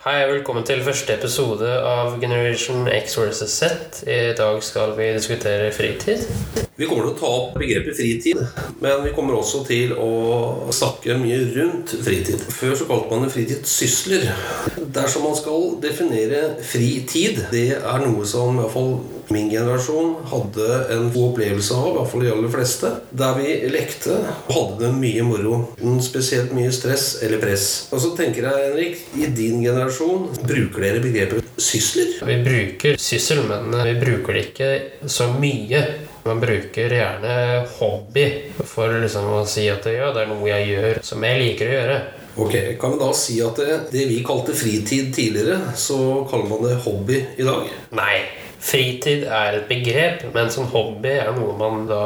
Hei og velkommen til første episode av Generation X versus Z. I dag skal vi diskutere fritid. Vi kommer til å ta opp begrepet fritid, men vi kommer også til å snakke mye rundt fritid. Før så kalte man det fritidssysler. Dersom man skal definere fritid, det er noe som i hvert fall min generasjon hadde en god opplevelse av, i hvert fall de aller fleste. Der vi lekte og hadde det mye moro. Spesielt mye stress eller press. Og så tenker jeg, Henrik, i din generasjon, bruker dere begrepet sysler? Vi bruker syssel, men vi bruker det ikke så mye. Man bruker gjerne hobby for liksom å si at ja, det er noe jeg gjør som jeg liker å gjøre. Ok, Kan vi da si at det, det vi kalte fritid tidligere, så kaller man det hobby i dag? Nei. Fritid er et begrep, men som hobby er noe man da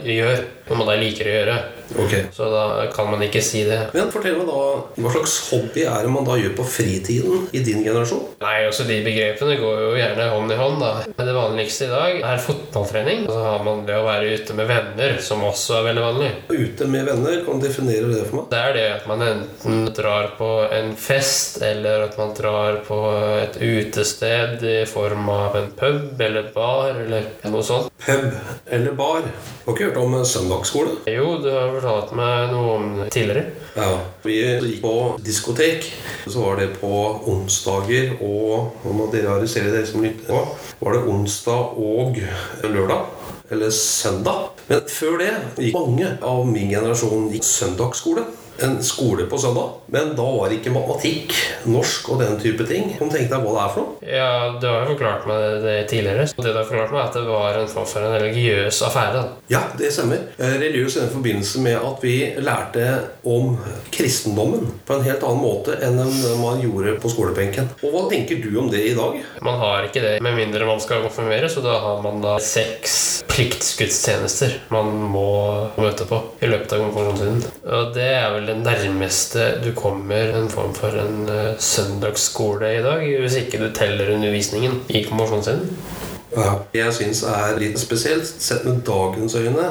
gjør. Noe man da liker å gjøre. Ok. Så da kan man ikke si det. Men fortell meg da, hva slags hobby er det man da gjør på fritiden i din generasjon? Nei, også De begrepene går jo gjerne hånd i hånd. da. Men Det vanligste i dag er fotballtrening. Og så har man det å være ute med venner, som også er veldig vanlig. Ute med venner, kan du definere det for meg? Det er det at man enten drar på en fest, eller at man drar på et utested i form av en pub eller bar, eller noe sånt. Pub eller bar? Har ikke hørt om søndagsskole? Jo, du har fortalt meg noe om det tidligere. Ja. Vi gikk på diskotek. Så var det på onsdager og Nå må dere arrestere dere som lytter på. Var det onsdag og lørdag? Eller søndag? Men før det gikk mange av min generasjon gikk søndagsskole. En skole på søndag. Men da var det ikke matematikk, norsk og den type ting. Kan du tenke deg hva det er for noe? Ja, du har jo forklart meg det tidligere. Og det du har forklart meg, er at det var en form for en religiøs affære. Ja, det stemmer. Eh, Religiøs i den forbindelse med at vi lærte om kristendommen på en helt annen måte enn man gjorde på skolebenken. Og hva tenker du om det i dag? Man har ikke det med mindre man skal konfirmere, så da har man da seks pliktskuddstjenester man må møte på i løpet av konfirmasjonstiden. Og det er vel det nærmeste du kommer en form for en eh, søndagsskole i dag, hvis ikke du teller undervisningen i konfirmasjonstiden. Ja. Jeg syns er litt spesielt, sett med dagens øyne,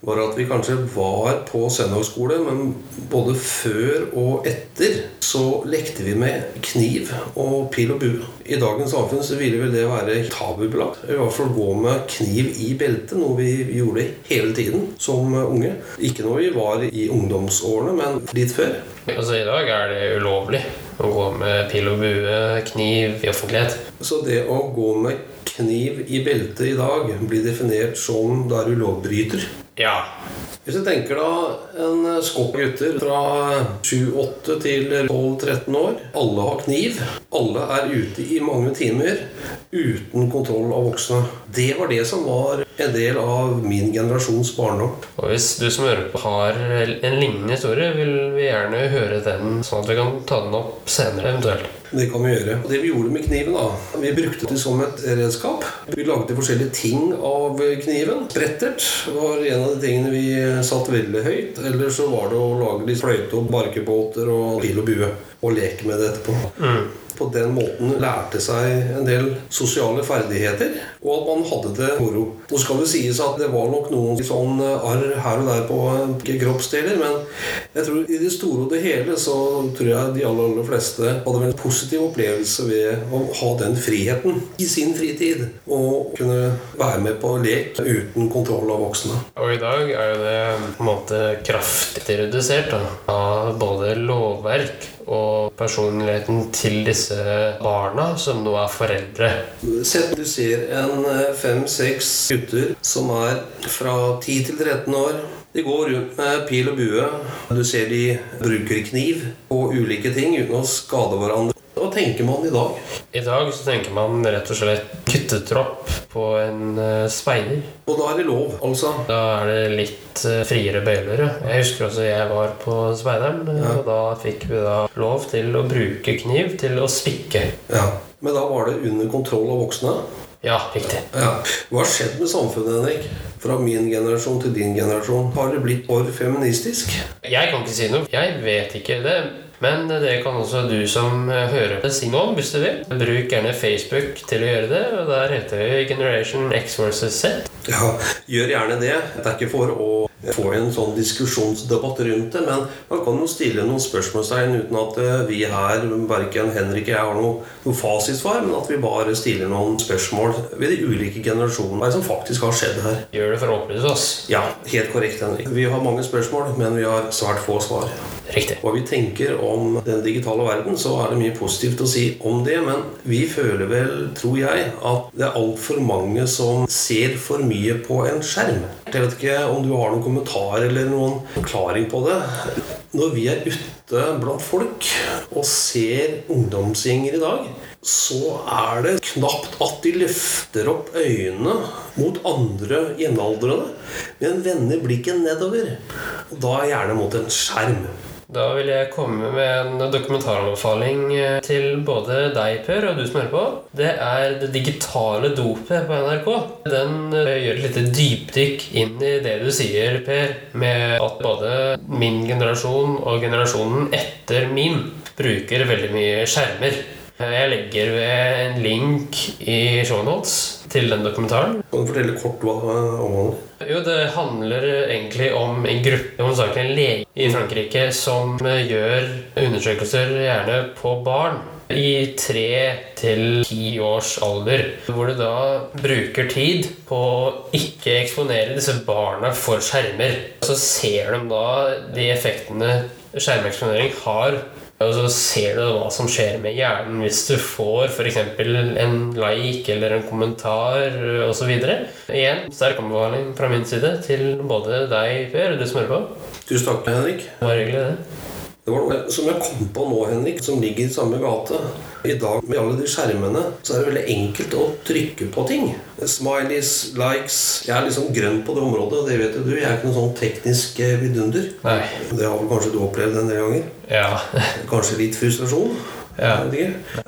var at vi kanskje var på søndagsskole, men både før og etter så lekte vi med kniv og pil og bue. I dagens samfunn så ville vel det være tabubelagt. I hvert fall gå med kniv i beltet, noe vi gjorde hele tiden som unge. Ikke når vi var i ungdomsårene, men litt før. Altså I dag er det ulovlig å gå med pil og bue, kniv i offentlighet. Så det å gå med kniv i beltet i dag blir definert som da er du lovbryter. Ja. Hvis du tenker da en skokk gutter fra 7-8 til 12-13 år. Alle har kniv. Alle er ute i mange timer uten kontroll av voksne. Det var det som var en del av min generasjons barndom. Og hvis du som hører på har en lignende historie, vil vi gjerne høre den, sånn at vi kan ta den opp senere eventuelt. Det kan vi gjøre. Og Det vi gjorde med kniven, da Vi brukte det som et redskap. Vi lagde forskjellige ting av kniven. Brettert var en av de tingene vi satt veldig høyt. Eller så var det å lage litt fløyte og barkebåter og pil og bue. Og leke med det etterpå. På den måten lærte seg en del sosiale ferdigheter, og at man hadde det moro. Nå skal det sies at det var nok noen sånn arr her og der på kroppsdeler, men jeg tror i det store og det hele så tror jeg de aller, aller fleste hadde en positiv opplevelse ved å ha den friheten i sin fritid. Og kunne være med på lek uten kontroll av voksne. Og i dag er jo det på en måte kraftig redusert da, av både lovverk og personligheten til disse barna, som nå er foreldre. Sett du ser en fem-seks gutter som er fra 10 til 13 år. De går rundt med pil og bue. Du ser de bruker kniv og ulike ting uten å skade hverandre. Hva tenker man i dag? I dag så tenker man rett og slett kuttetropp på en uh, speider. Og da er det lov, altså. Da er det litt uh, friere bøyler. Jeg husker også jeg var på speideren, Ja. og da fikk vi da lov til å bruke kniv til å spikke. Ja. Men da var det under kontroll av voksne. Ja, riktig. Ja. Hva har skjedd med samfunnet, Henrik? fra min generasjon til din generasjon? Har det blitt for feministisk? Jeg kan ikke si noe. Jeg vet ikke det. Men det kan også du som hører på si noe om, hvis du vil. Bruk gjerne Facebook til å gjøre det, og der heter vi Generation X versus Z. Ja, gjør gjerne det. Det er ikke for å få en sånn diskusjonsdebatt rundt det, men man kan jo stille noen spørsmålstegn uten at eh, vi her, verken Henrik og jeg, har noe, noe fasitsvar, men at vi bare stiller noen spørsmål ved de ulike generasjonene hva som faktisk har skjedd her. Gjør det for å opplyse oss. Ja, helt korrekt, Henrik. Vi har mange spørsmål, men vi har svært få svar. Riktig. Hva vi tenker om den digitale verden, så er det mye positivt å si om det, men vi føler vel, tror jeg, at det er altfor mange som ser for mye på en skjerm. Jeg vet ikke om du har noen kommentar eller noen forklaring på det. Når vi er ute blant folk og ser ungdomsgjenger i dag, så er det knapt at de løfter opp øynene mot andre jevnaldrende, men vender blikket nedover. Og da gjerne mot en skjerm. Da vil jeg komme med en dokumentaranbefaling eh, til både deg, Per, og du som hører på. Det er Det digitale dopet på NRK. Den eh, gjør et lite dypdykk inn i det du sier, Per, med at både min generasjon og generasjonen etter min bruker veldig mye skjermer. Jeg legger ved en link i shownotes til den dokumentaren. Kan du fortelle kort hva omhandler? Jo, det handler egentlig om en gruppe, hovedsakelig en lege i Frankrike, som gjør undersøkelser gjerne på barn i tre til ti års alder. Hvor du da bruker tid på å ikke eksponere disse barna for skjermer. Så ser de da de effektene skjermeksponering har og så ser du hva som skjer med hjernen hvis du får f.eks. en like eller en kommentar osv. Igjen sterk anbefaling fra min side til både deg, Per, og du som hører på. Tusen takk, Henrik. Var hyggelig, det. Det var noe som jeg kom på nå, Henrik, som ligger i samme gate. I dag med alle de skjermene så er det veldig enkelt å trykke på ting. Smileys, likes Jeg er liksom grønn på det området, og det vet jo du. Jeg er ikke noen sånn teknisk eh, vidunder. Nei. Det har vel kanskje du opplevd en del ganger? Ja. Kanskje litt frustrasjon? Ja.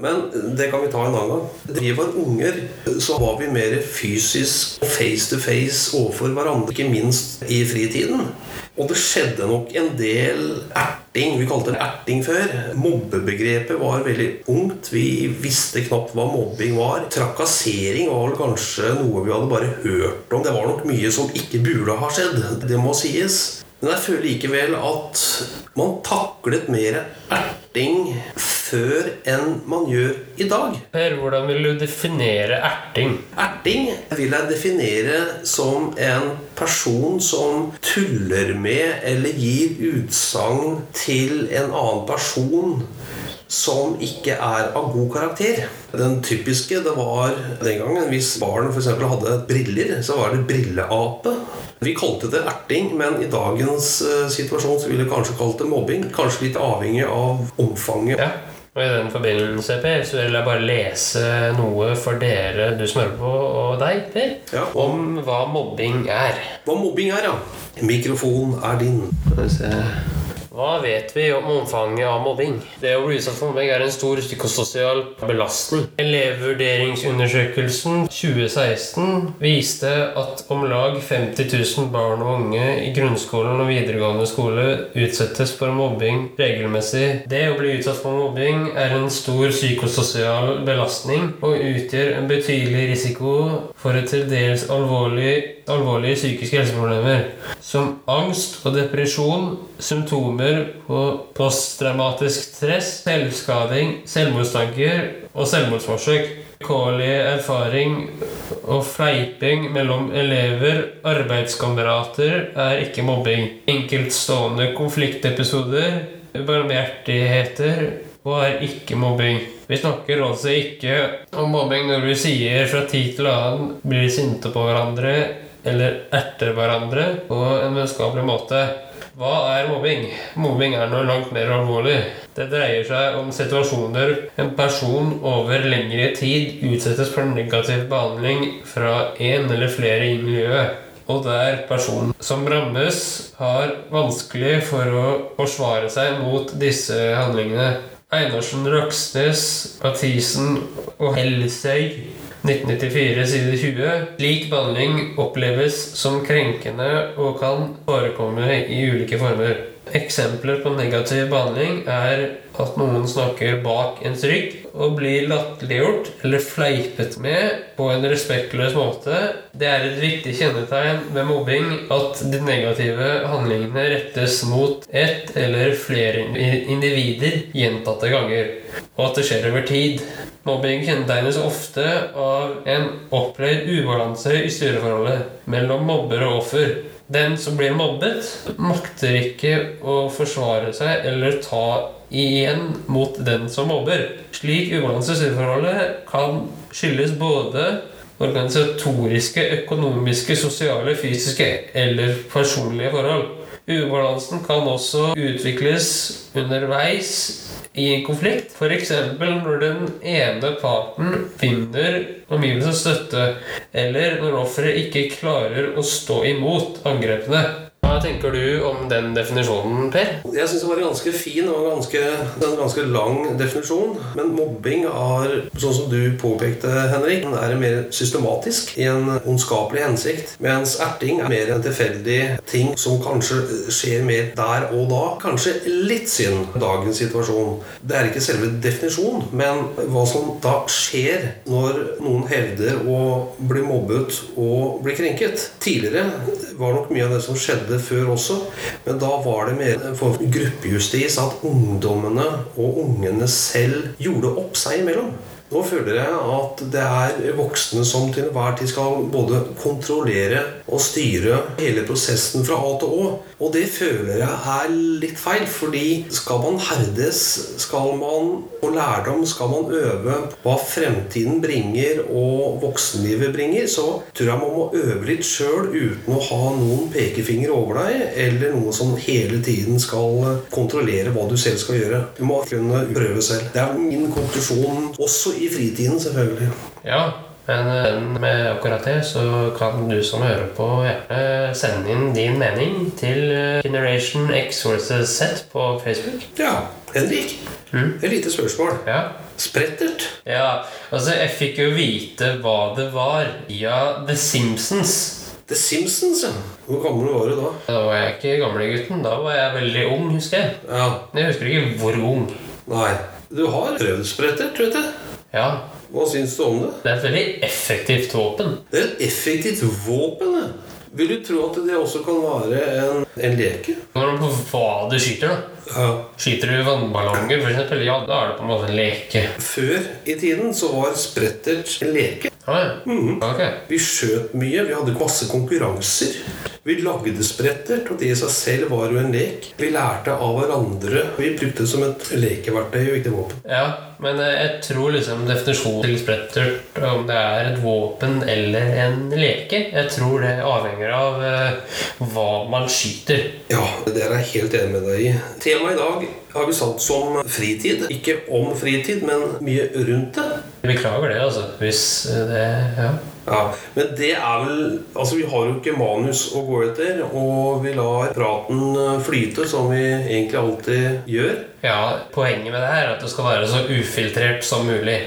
Men det kan vi ta en annen gang. Da vi var unger, så var vi mer fysisk face to face overfor hverandre. Ikke minst i fritiden. Og det skjedde nok en del erting. Vi kalte det erting før. Mobbebegrepet var veldig ungt. Vi visste knapt hva mobbing var. Trakassering var vel kanskje noe vi hadde bare hørt om. Det var nok mye som ikke burde ha skjedd. Det må sies. Men jeg føler likevel at man taklet mer erting før enn man gjør i dag. Per, hvordan vil du definere erting? Erting vil jeg definere som en person som tuller med eller gir utsagn til en annen person som ikke er av god karakter. Den typiske det var den gangen hvis barn f.eks. hadde briller, så var det brilleape. Vi kalte det erting, men i dagens uh, situasjon så ville vi kanskje kalt det mobbing. Kanskje litt avhengig av omfanget. Ja. Og i den forbindelse, Per, så vil jeg bare lese noe for dere, du som hører på, og deg, Per, Ja. om hva mobbing er. Hva mobbing er, ja. Mikrofonen er din. Hva vet vi om omfanget av mobbing? Det å bli utsatt for mobbing er en stor psykososial belastning. Elevvurderingsundersøkelsen 2016 viste at om lag 50 000 barn og unge i grunnskolen og videregående skole utsettes for mobbing regelmessig. Det å bli utsatt for mobbing er en stor psykososial belastning og utgjør en betydelig risiko for et til dels alvorlig, alvorlige psykiske helseproblemer, som angst og depresjon, symptomer på posttraumatisk stress, selvskading, selvmordstanker og selvmordsforsøk. Vilkårlig erfaring og fleiping mellom elever, arbeidskamerater, er ikke mobbing. Enkeltstående konfliktepisoder, barmhjertigheter og er ikke mobbing. Vi snakker altså ikke om mobbing når vi sier fra tid til annen blir sinte på hverandre eller erter hverandre på en vennskapelig måte. Hva er mobbing? Mobbing er noe langt mer alvorlig. Det dreier seg om situasjoner en person over lengre tid utsettes for negativ behandling fra en eller flere i miljøet. Og der personen som rammes, har vanskelig for å forsvare seg mot disse handlingene. Einarsen, Røksnes, Mathisen og Helsøy 1994 side 20. Slik behandling oppleves som krenkende og kan forekomme i ulike former. Eksempler på negativ behandling er at noen snakker bak ens rygg og blir latterliggjort eller fleipet med på en respektløs måte. Det er et viktig kjennetegn ved mobbing at de negative handlingene rettes mot ett eller flere individer gjentatte ganger, og at det skjer over tid. Mobbing kjennetegnes ofte av en opplevd ubalanse i styreforholdet mellom mobber og offer. Den som blir mobbet, makter ikke å forsvare seg eller ta igjen mot den som mobber. Slik ubalanse i styreforholdet kan skyldes både organisatoriske, økonomiske, sosiale, fysiske eller personlige forhold. Ubalansen kan også utvikles underveis i en konflikt. F.eks. når den ene parten finner omgivelsens støtte, eller når offeret ikke klarer å stå imot angrepene. Hva tenker du om den definisjonen, Per? Jeg syns det var ganske fin og ganske, en ganske lang definisjon. Men mobbing er, sånn som du påpekte, Henrik, er mer systematisk i en ondskapelig hensikt. Mens erting er mer en tilfeldig ting som kanskje skjer mer der og da. Kanskje litt synd dagens situasjon. Det er ikke selve definisjonen, men hva som da skjer når noen hevder å bli mobbet og bli krenket. Tidligere var nok mye av det som skjedde før også, men da var det mer for gruppejustis at ungdommene og ungene selv gjorde opp seg imellom. Nå føler jeg at det er voksne som til enhver tid skal både kontrollere og styre hele prosessen fra A til Å. Og det føler jeg er litt feil, fordi skal man herdes, skal man få lærdom, skal man øve hva fremtiden bringer og voksenlivet bringer, så tror jeg man må øve litt sjøl uten å ha noen pekefinger over deg, eller noe som hele tiden skal kontrollere hva du selv skal gjøre. Du må kunne prøve selv. Det er min konklusjon også i fritiden, selvfølgelig. Ja, men med akkurat det så kan du som hører på, gjerne sende inn din mening til Generation X versus Z på Facebook. Ja, Henrik. Mm. Et lite spørsmål. Ja. Sprettert. ja, altså jeg fikk jo vite hva det var via The Simpsons. The Simpsons, ja. Hvor gammel var du da? Da var jeg ikke gamlegutten. Da var jeg veldig ung, husker jeg. Ja, Men Jeg husker ikke hvor ung. Nei. Du har prøvd sprettert, vet jeg. Ja, Hva syns du om det? Det er et veldig effektivt våpen. Det er et effektivt våpen. det. Vil du tro at det også kan være en, en leke? Når du på hva du skyter, da. Ja. Skyter du vannballonger, f.eks., ja, da er det på en måte en leke. Før i tiden så var sprettert en leke. Ja, ja. Ok. Vi skjøt mye, vi hadde masse konkurranser. Vi lagde sprettert, og det i seg selv var jo en lek. Vi lærte av hverandre. Vi brukte det som et lekeverktøy og ikke våpen. Ja, men eh, jeg tror liksom definisjonen til sprettert, om det er et våpen eller en leke, jeg tror det avhenger av eh, hva man skyter. Ja, det er jeg helt enig med deg i. Temaet i dag har vi satt som fritid. Ikke om fritid, men mye rundt det. Beklager det, altså. Hvis eh, det Ja. Ja, Men det er vel Altså, vi har jo ikke manus å gå etter, og vi lar praten eh, flyte, som vi egentlig alltid gjør. ja, poenget med det her er at det skal være så ufiltrert som mulig.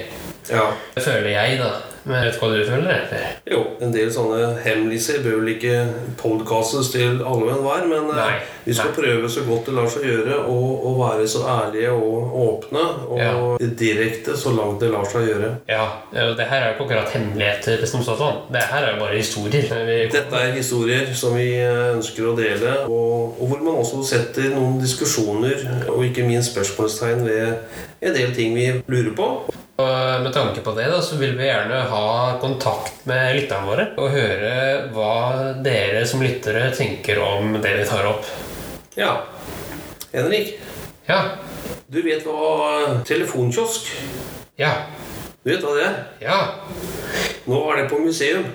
Ja. Det føler jeg, da. Men jeg vet hva du føler? etter? Jo, en del sånne hemmeligheter bør vel ikke podcastes til alle og enhver, men eh, Nei, vi skal nei. prøve så godt det lar seg gjøre å å være så ærlige og åpne og direkte så langt det lar seg gjøre. Ja, og det her er jo ikke akkurat hemmeligheter som sånn. Det her er jo bare historier. Dette er historier som vi eh, ønsker å dele, og, og hvor man også setter noen diskusjoner og ikke minst spørsmålstegn ved en del ting vi lurer på. Og med tanke på det da, så vil vi gjerne ha kontakt med lytterne våre og høre hva dere som lyttere tenker om det vi tar opp. Ja, Henrik, Ja. du vet hva telefonkiosk Ja. Du vet hva det er? Ja. Nå er det på museum.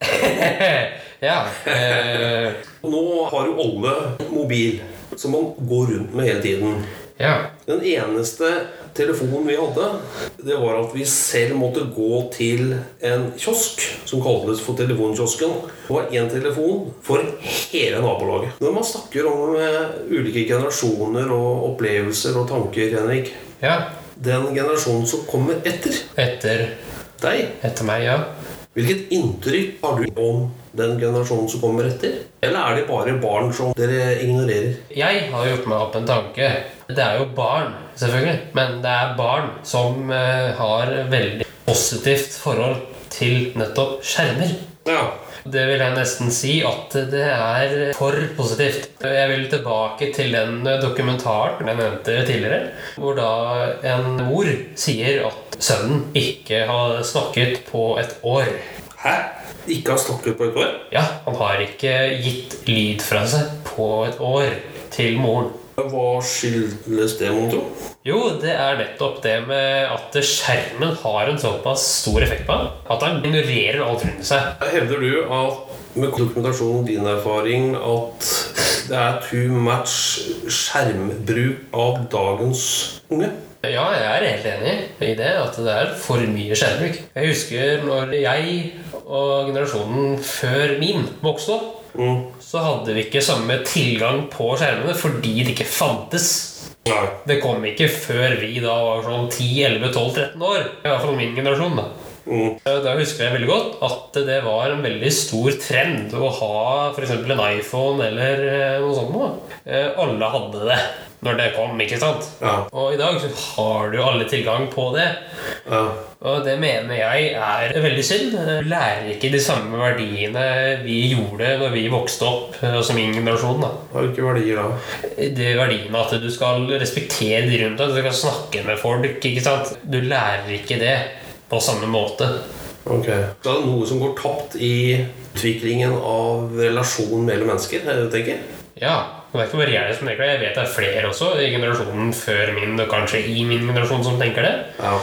ja. Eh, nå har jo alle mobil, som man går rundt med hele tiden. Ja. Den eneste telefonen vi hadde, det var at vi selv måtte gå til en kiosk som kaltes for telefonkiosken. Det var én telefon for hele nabolaget. Når man snakker om eh, ulike generasjoner og opplevelser og tanker, Henrik Ja. Den generasjonen som kommer etter, Etter deg. Etter meg, ja. Hvilket inntrykk har du om den generasjonen som kommer etter? Eller er de bare barn som dere ignorerer? Jeg har gjort meg opp en tanke. Det er jo barn, selvfølgelig. Men det er barn som eh, har veldig positivt forhold til nettopp skjermer. Ja. Det vil jeg nesten si at det er for positivt. Jeg vil tilbake til den dokumentaren jeg nevnte tidligere, hvor da en mor sier at sønnen ikke har snakket på et år. Hæ? Ikke har snakket på et år? Ja, han har ikke gitt lyd fra seg på et år til moren. Hva skyldes det, mon tro? Jo, det er nettopp det med at skjermen har en såpass stor effekt på ham at han ignorerer alt rundt seg. Hevder du at med dokumentasjon og din erfaring at det er too much skjermbruk av dagens unge? Ja, jeg er helt enig i det, at det er for mye skjermbruk. Jeg husker når jeg og generasjonen før min vokste opp, Mm. så hadde vi ikke samme tilgang på skjermene fordi det ikke fantes. Nei. Det kom ikke før vi da var sånn 10-11-12-13 år. I hvert fall min generasjon. da. Mm. Da husker jeg veldig godt at det var en veldig stor trend å ha f.eks. en iPhone eller eh, noe sånt. Eh, Alle hadde det når det kom, ikke sant? Ja. Og i dag så har du alle tilgang på det. ja. Og det mener jeg er veldig synd. Du lærer ikke de samme verdiene vi gjorde når vi vokste opp, altså min generasjon. da. Hvilke verdier da. De verdiene at du skal respektere de rundt deg, du skal snakke med folk. ikke sant? Du lærer ikke det på samme måte. Ok. Så er det noe som går tapt i utviklingen av relasjonen mellom mennesker, er det du tenker? Ja, Det er ikke bare jeg som tenker det. Jeg vet det er flere også i generasjonen før min, og kanskje i min generasjon, som tenker det. Ja.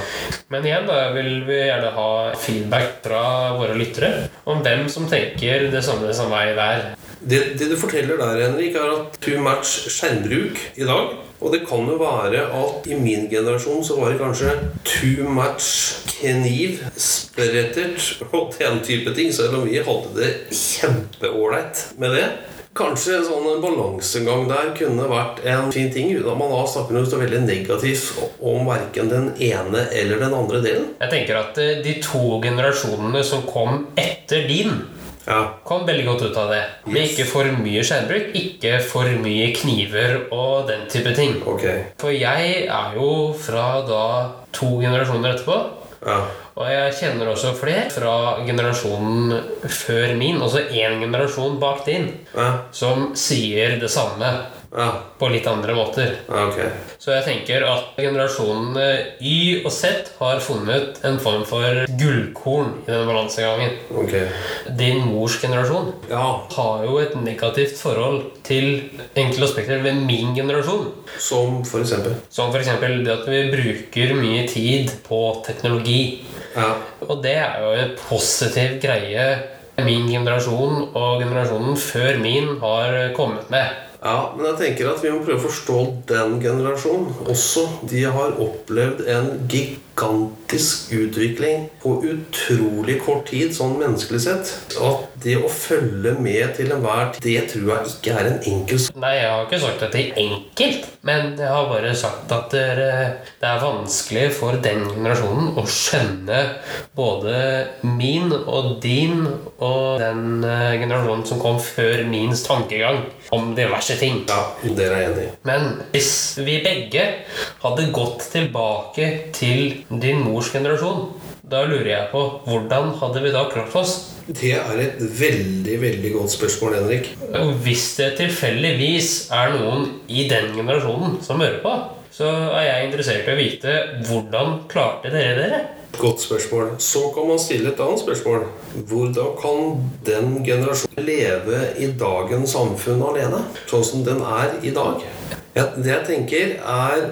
Men igjen da vil vi gjerne ha feedback fra våre lyttere om hvem som tenker det samme som meg der. Det, det du forteller der, Henrik, er at too much skjermbruk i dag. Og det kan jo være at i min generasjon så var det kanskje too much kniv, sprettert og den type ting, selv om vi hadde det kjempeålreit med det. Kanskje en sånn balansegang der kunne vært en fin ting, Da man da snakker noe så veldig negativt om verken den ene eller den andre delen. Jeg tenker at eh, de to generasjonene som kom etter din, Ja. kom veldig godt ut av det. Med Yes. ikke for mye skjermbruk, ikke for mye kniver og den type ting. Ok. For jeg er jo fra da to generasjoner etterpå. Ja. Og jeg kjenner også flere fra generasjonen før min, altså én generasjon bak din, Ja. som sier det samme Ja. på litt andre måter. Okay. Så jeg tenker at generasjonene Y og Z har funnet en form for gullkorn i denne balansegangen. Okay. Din mors generasjon Ja. har jo et negativt forhold til enkelte aspekter ved min generasjon. Som for eksempel. Som for eksempel det at vi bruker mye tid på teknologi. Ja. Og det er jo en positiv greie min generasjon og generasjonen før min har kommet med. Ja, men jeg tenker at vi må prøve å forstå den generasjonen også. De har opplevd en gigantisk utvikling på utrolig kort tid, sånn menneskelig sett. At det å følge med til enhver tid, det tror jeg ikke er en enkel sak. Nei, jeg har ikke sagt at det er enkelt, men jeg har bare sagt at det er, er vanskelig for den generasjonen å skjønne både min og din og den eh, generasjonen som kom før mins tankegang om diverse ting. Ja, dere er enig. Men hvis vi begge hadde gått tilbake til din mors generasjon, da lurer jeg på hvordan hadde vi da klart oss? Det er et veldig, veldig godt spørsmål, Henrik. Og hvis det tilfeldigvis er noen i den generasjonen som hører på, så er jeg interessert i å vite hvordan klarte dere dere? Godt spørsmål. Så kan man stille et annet spørsmål. Hvordan kan den generasjonen leve i dagens samfunn alene? Sånn som den er i dag? Ja, det jeg tenker er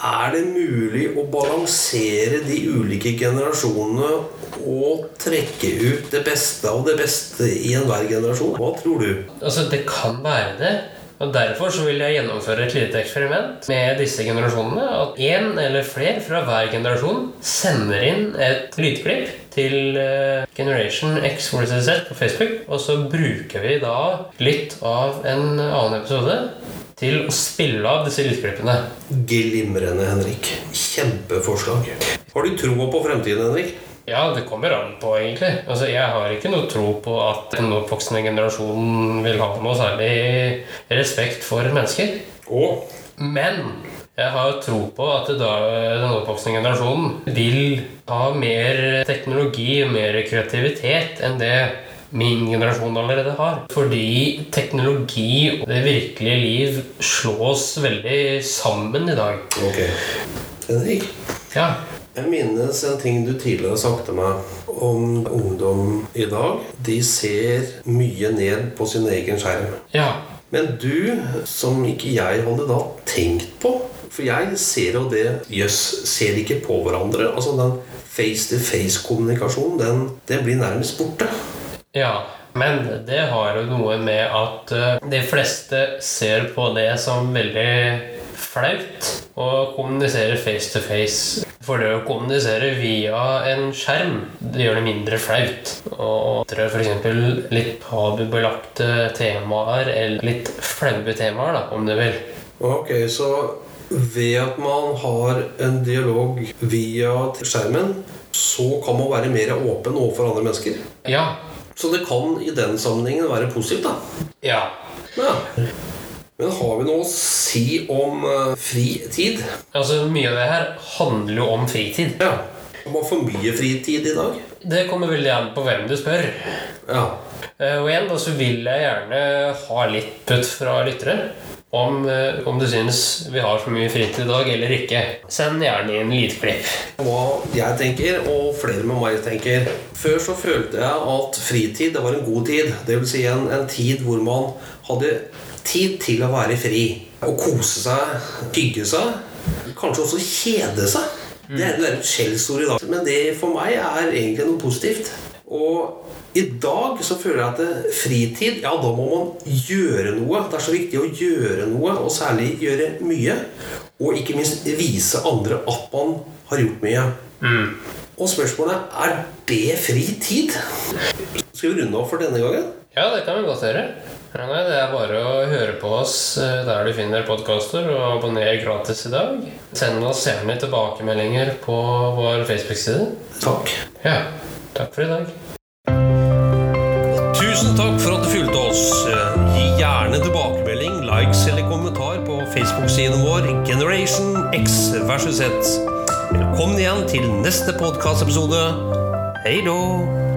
Er det mulig å balansere de ulike generasjonene og trekke ut det beste av det beste i enhver generasjon? Hva tror du? Altså, det kan være det. Og Derfor så vil jeg gjennomføre et lite eksperiment med disse generasjonene. At én eller flere fra hver generasjon sender inn et lydklipp til eh, Generation X. Z på Facebook. Og så bruker vi da litt av en annen episode til å spille av disse lydklippene. Glimrende, Henrik. Kjempeforslag. Har du troa på fremtiden, Henrik? Ja, det kommer an på, egentlig. Altså, jeg har ikke noe tro på at den oppvoksende generasjonen vil ha noe særlig respekt for mennesker. Og Men jeg har tro på at da, den oppvoksende generasjonen vil ha mer teknologi og mer kreativitet enn det min generasjon allerede har. Fordi teknologi og det virkelige liv slås veldig sammen i dag. Ok. Henrik, Ja, jeg minnes en ting du tidligere har sagt til meg om ungdom i dag. De ser mye ned på sin egen skjerm. ja, Men du, som ikke jeg hadde da tenkt på For jeg ser jo det Jøss, ser ikke på hverandre. Altså den face-to-face-kommunikasjonen, den, den blir nærmest borte. ja. Men det har jo noe med at eh, de fleste ser på det som veldig flaut å kommunisere face to face. For det å kommunisere via en skjerm, det gjør det mindre flaut. Og f.eks. litt tabubelagte temaer, eller litt flaue temaer, da, om du vil. Ok, så ved at man har en dialog via skjermen, så kan man være mer åpen overfor andre mennesker. Ja. Så det kan i den sammenhengen være positivt, da. Ja. Ja. Men har vi noe å si om uh, fritid? Altså, mye av det her handler jo om fritid. Ja. Om man for mye fritid i dag? Det kommer veldig an på hvem du spør. Ja. Uh, Og igjen da, så vil jeg gjerne ha litt putt fra lyttere om, uh, om du syns vi har for mye fritid i dag eller ikke. Send gjerne inn lydklipp. Hva jeg tenker, og flere med meg tenker Før så følte jeg at fritid det var en god tid. Det vil si en, en tid hvor man hadde tid til å være fri. Å kose seg, hygge seg. Kanskje også kjede seg. Det er et skjellsord i dag. Men det for meg er egentlig noe positivt. Og i dag så føler jeg at fritid, ja, da må man gjøre noe. Det er så viktig å gjøre noe, og særlig gjøre mye. Og ikke minst vise andre at man har gjort mye. Og spørsmålet er det fri tid? Skal vi runde av for denne gangen? Ja, det kan vi godt gjøre. Ja, nei, det er bare å høre på oss eh, der du finner podkaster, og abonner gratis i dag. Send oss gjerne tilbakemeldinger på vår Facebook-side. Takk. Ja, takk for i dag. Tusen takk for at du fulgte oss. Gi gjerne tilbakemelding, likes eller kommentar på Facebook-siden vår Generation X versus Z. Velkommen igjen til neste podkastepisode. Hei då!